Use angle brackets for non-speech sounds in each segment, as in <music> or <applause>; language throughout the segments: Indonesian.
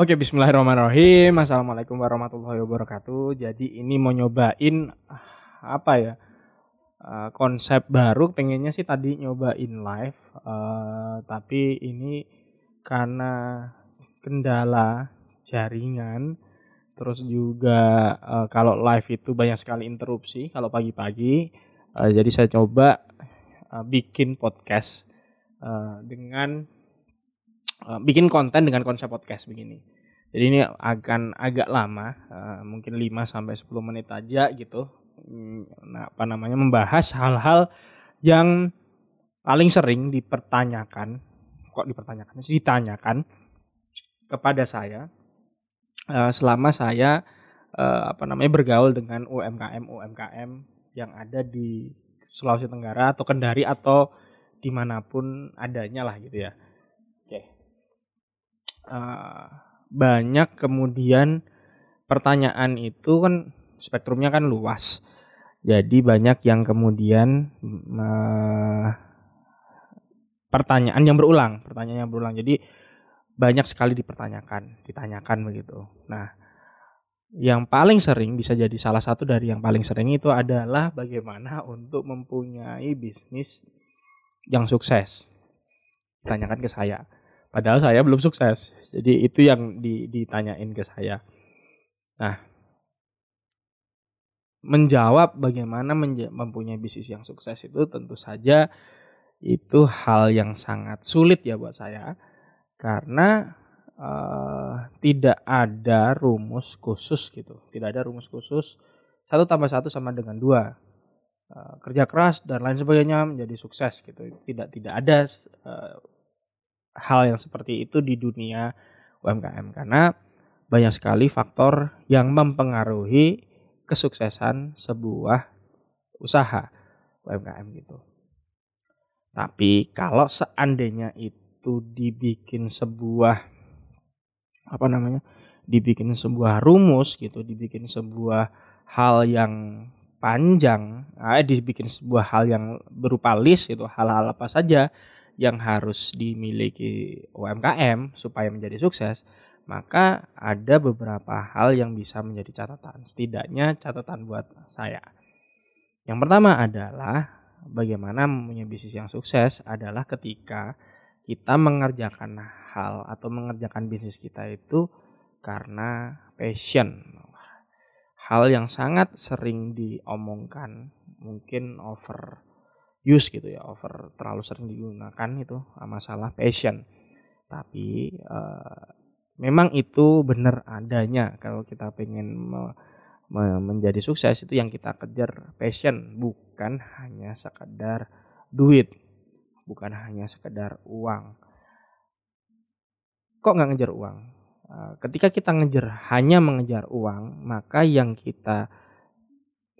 Oke, bismillahirrahmanirrahim. Assalamualaikum warahmatullahi wabarakatuh. Jadi ini mau nyobain ah, apa ya? eh, konsep baru pengennya sih tadi nyobain live eh, tapi ini karena kendala jaringan terus juga eh, kalau live itu banyak sekali interupsi kalau pagi-pagi Eh, jadi saya coba eh, bikin podcast eh, dengan eh, bikin konten dengan konsep podcast begini jadi ini akan agak lama eh, mungkin 5 sampai 10 menit aja gitu Hmm, nah, apa namanya membahas hal-hal yang paling sering dipertanyakan kok dipertanyakan ditanyakan kepada saya eh, selama saya eh, apa namanya bergaul dengan UMKM UMKM yang ada di Sulawesi Tenggara atau Kendari atau di mana pun adanya lah gitu ya. Oke. Eh, banyak kemudian pertanyaan itu kan spektrumnya kan luas. Jadi banyak yang kemudian eh, pertanyaan yang berulang, pertanyaan yang berulang. Jadi banyak sekali dipertanyakan, ditanyakan begitu. Nah, yang paling sering bisa jadi salah satu dari yang paling sering itu adalah bagaimana untuk mempunyai bisnis yang sukses. Ditanyakan ke saya. Padahal saya belum sukses. Jadi itu yang di- ditanyain ke saya. Nah, menjawab bagaimana menja- mempunyai bisnis yang sukses itu tentu saja itu hal yang sangat sulit ya buat saya. Karena eh, tidak ada rumus khusus gitu. Tidak ada rumus khusus. Satu tambah satu sama dengan dua. Eh, kerja keras dan lain sebagainya menjadi sukses gitu. Tidak tidak ada eh, hal yang seperti itu di dunia UMKM karena banyak sekali faktor yang mempengaruhi kesuksesan sebuah usaha UMKM gitu. Tapi kalau seandainya itu dibikin sebuah apa namanya? dibikin sebuah rumus gitu, dibikin sebuah hal yang panjang, eh, dibikin sebuah hal yang berupa list itu hal-hal apa saja yang harus dimiliki UMKM supaya menjadi sukses, maka ada beberapa hal yang bisa menjadi catatan. Setidaknya catatan buat saya. Yang pertama adalah bagaimana mempunyai bisnis yang sukses adalah ketika kita mengerjakan hal atau mengerjakan bisnis kita itu karena passion. Hal yang sangat sering diomongkan, mungkin over use gitu ya, over terlalu sering digunakan itu masalah passion. Tapi eh, memang itu benar adanya kalau kita pengen me- me- menjadi sukses itu yang kita kejar passion. Bukan hanya sekedar duit bukan hanya sekedar uang. Kok nggak ngejar uang? Eh, ketika kita ngejar hanya mengejar uang maka yang kita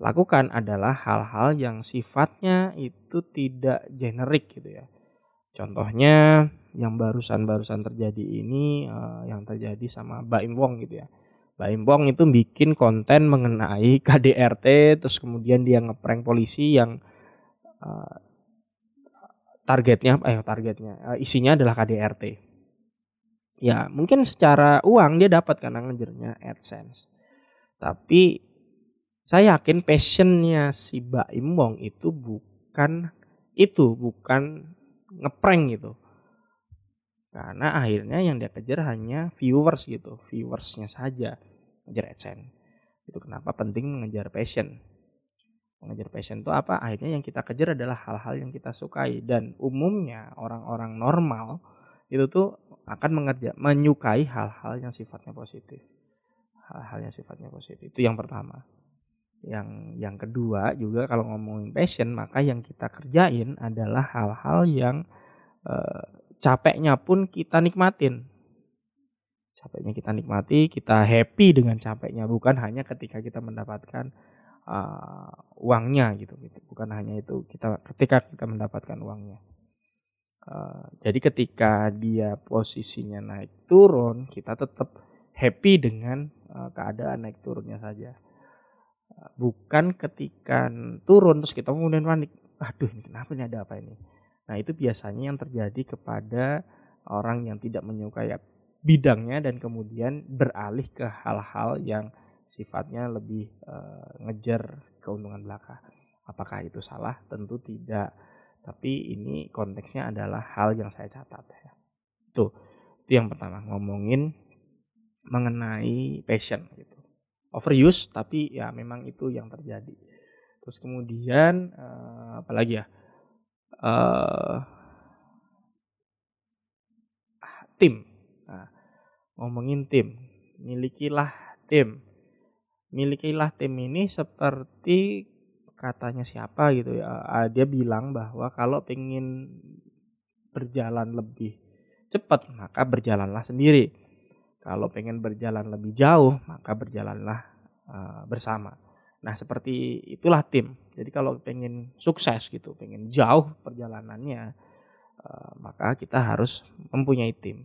lakukan adalah hal-hal yang sifatnya itu tidak generik gitu ya contohnya yang barusan-barusan terjadi ini eh, yang terjadi sama Baim Wong gitu ya. Baim Wong itu bikin konten mengenai <laughs> KDRT terus kemudian dia ngeprank polisi yang eh, targetnya eh targetnya eh, isinya adalah KDRT. Ya, mungkin secara uang dia dapat karena ngejarnya AdSense. Tapi saya yakin passionnya si Baim Wong itu bukan itu, bukan ngeprank gitu. Karena akhirnya yang dia kejar hanya viewers gitu, viewersnya saja ngejar AdSense. Itu kenapa penting mengejar passion. Mengejar passion itu apa? Akhirnya yang kita kejar adalah hal-hal yang kita sukai dan umumnya orang-orang normal itu tuh akan mengerja, menyukai hal-hal yang sifatnya positif. Hal-hal yang sifatnya positif. Itu yang pertama. Yang yang kedua juga kalau ngomongin passion maka yang kita kerjain adalah hal-hal yang eh, capeknya pun kita nikmatin. Capeknya kita nikmati, kita happy dengan capeknya bukan hanya ketika kita mendapatkan eh, uangnya gitu, gitu. Bukan hanya itu kita ketika kita mendapatkan uangnya. Eh, jadi ketika dia posisinya naik turun, kita tetap happy dengan keadaan naik turunnya saja. Bukan ketika turun terus kita kemudian panik. Aduh, ini kenapa ini ada apa ini? Nah, itu biasanya yang terjadi kepada orang yang tidak menyukai bidangnya dan kemudian beralih ke hal-hal yang sifatnya lebih uh, ngejar keuntungan belaka. Apakah itu salah? Tentu tidak. Tapi ini konteksnya adalah hal yang saya catat ya. Tuh, itu yang pertama ngomongin mengenai passion gitu. Overuse tapi ya memang itu yang terjadi. Terus kemudian uh, apa lagi ya? Uh, tim. Nah, ngomongin tim, milikilah tim. Milikilah tim ini seperti katanya siapa gitu ya. Ah, dia bilang bahwa kalau pengen berjalan lebih cepat maka berjalanlah sendiri. Kalau pengen berjalan lebih jauh maka berjalanlah uh, bersama. Nah seperti itulah tim. Jadi kalau pengen sukses gitu, pengen jauh perjalanannya, uh, maka kita harus mempunyai tim.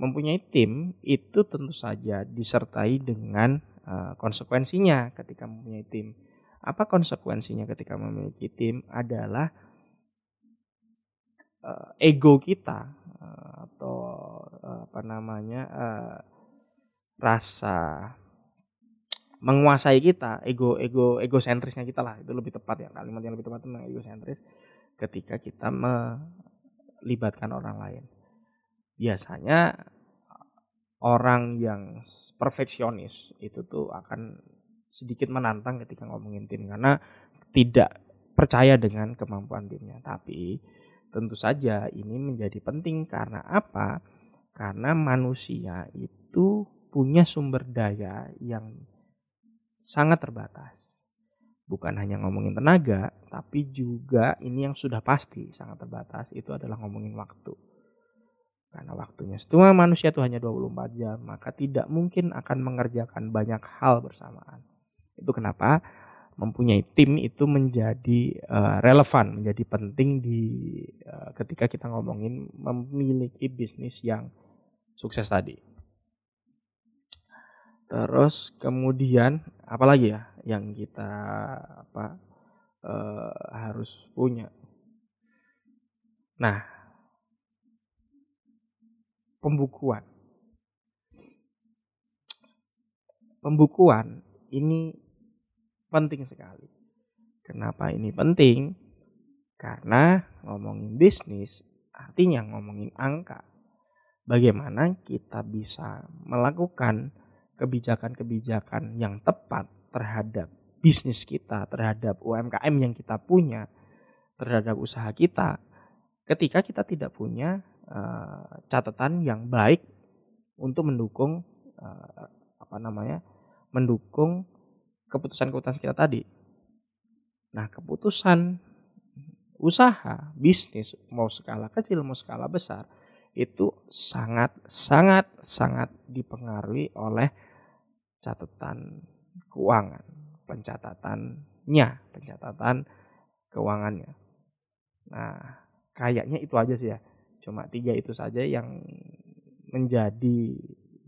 Mempunyai tim itu tentu saja disertai dengan uh, konsekuensinya ketika mempunyai tim apa konsekuensinya ketika memiliki tim adalah ego kita namanya uh, rasa menguasai kita ego ego egosentrisnya kita lah itu lebih tepat ya kalimat yang lebih tepat tentang egosentris ketika kita melibatkan orang lain biasanya orang yang perfeksionis itu tuh akan sedikit menantang ketika ngomongin tim karena tidak percaya dengan kemampuan timnya. Tapi tentu saja ini menjadi penting karena apa? Karena manusia itu punya sumber daya yang sangat terbatas. Bukan hanya ngomongin tenaga, tapi juga ini yang sudah pasti sangat terbatas itu adalah ngomongin waktu. Karena waktunya semua manusia itu hanya 24 jam, maka tidak mungkin akan mengerjakan banyak hal bersamaan. Itu kenapa mempunyai tim itu menjadi uh, relevan, menjadi penting di uh, ketika kita ngomongin memiliki bisnis yang sukses tadi. Terus kemudian apalagi ya yang kita apa uh, harus punya. Nah, pembukuan. Pembukuan ini penting sekali. Kenapa ini penting? Karena ngomongin bisnis artinya ngomongin angka. Bagaimana kita bisa melakukan kebijakan-kebijakan yang tepat terhadap bisnis kita, terhadap UMKM yang kita punya, terhadap usaha kita, ketika kita tidak punya uh, catatan yang baik untuk mendukung uh, apa namanya, mendukung keputusan-keputusan kita tadi. Nah, keputusan usaha, bisnis mau skala kecil mau skala besar itu sangat sangat sangat dipengaruhi oleh catatan keuangan, pencatatannya, pencatatan keuangannya. Nah, kayaknya itu aja sih ya. Cuma tiga itu saja yang menjadi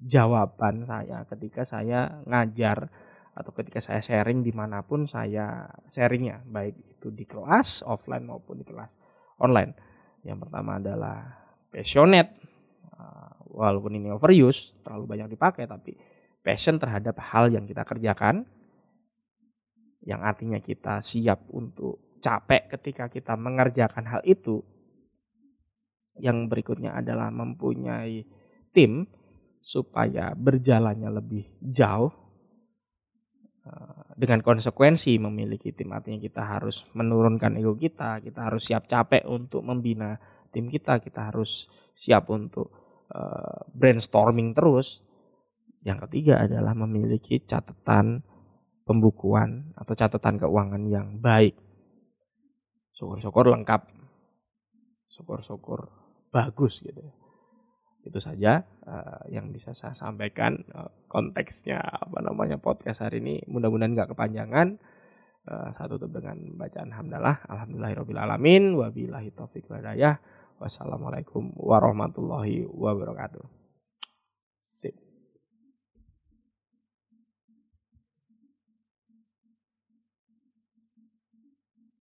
jawaban saya ketika saya ngajar atau ketika saya sharing di mana pun saya sharingnya baik itu di kelas offline maupun di kelas online. Yang pertama adalah passionate uh, walaupun ini overuse terlalu banyak dipakai tapi passion terhadap hal yang kita kerjakan yang artinya kita siap untuk capek ketika kita mengerjakan hal itu. Yang berikutnya adalah mempunyai tim supaya berjalannya lebih jauh Eh, dengan konsekuensi memiliki tim artinya kita harus menurunkan ego kita kita harus siap capek untuk membina tim kita kita harus siap untuk uh, brainstorming terus. Yang ketiga adalah memiliki catatan pembukuan atau catatan keuangan yang baik. Syukur-syukur lengkap. Syukur-syukur bagus gitu ya itu saja uh, yang bisa saya sampaikan uh, konteksnya apa namanya podcast hari ini. Mudah-mudahan nggak kepanjangan. Uh, saya tutup dengan bacaan hamdalah. Alhamdulillahirabbil alamin. Wabillahi taufik wassalamualaikum warahmatullahi wabarakatuh. Sip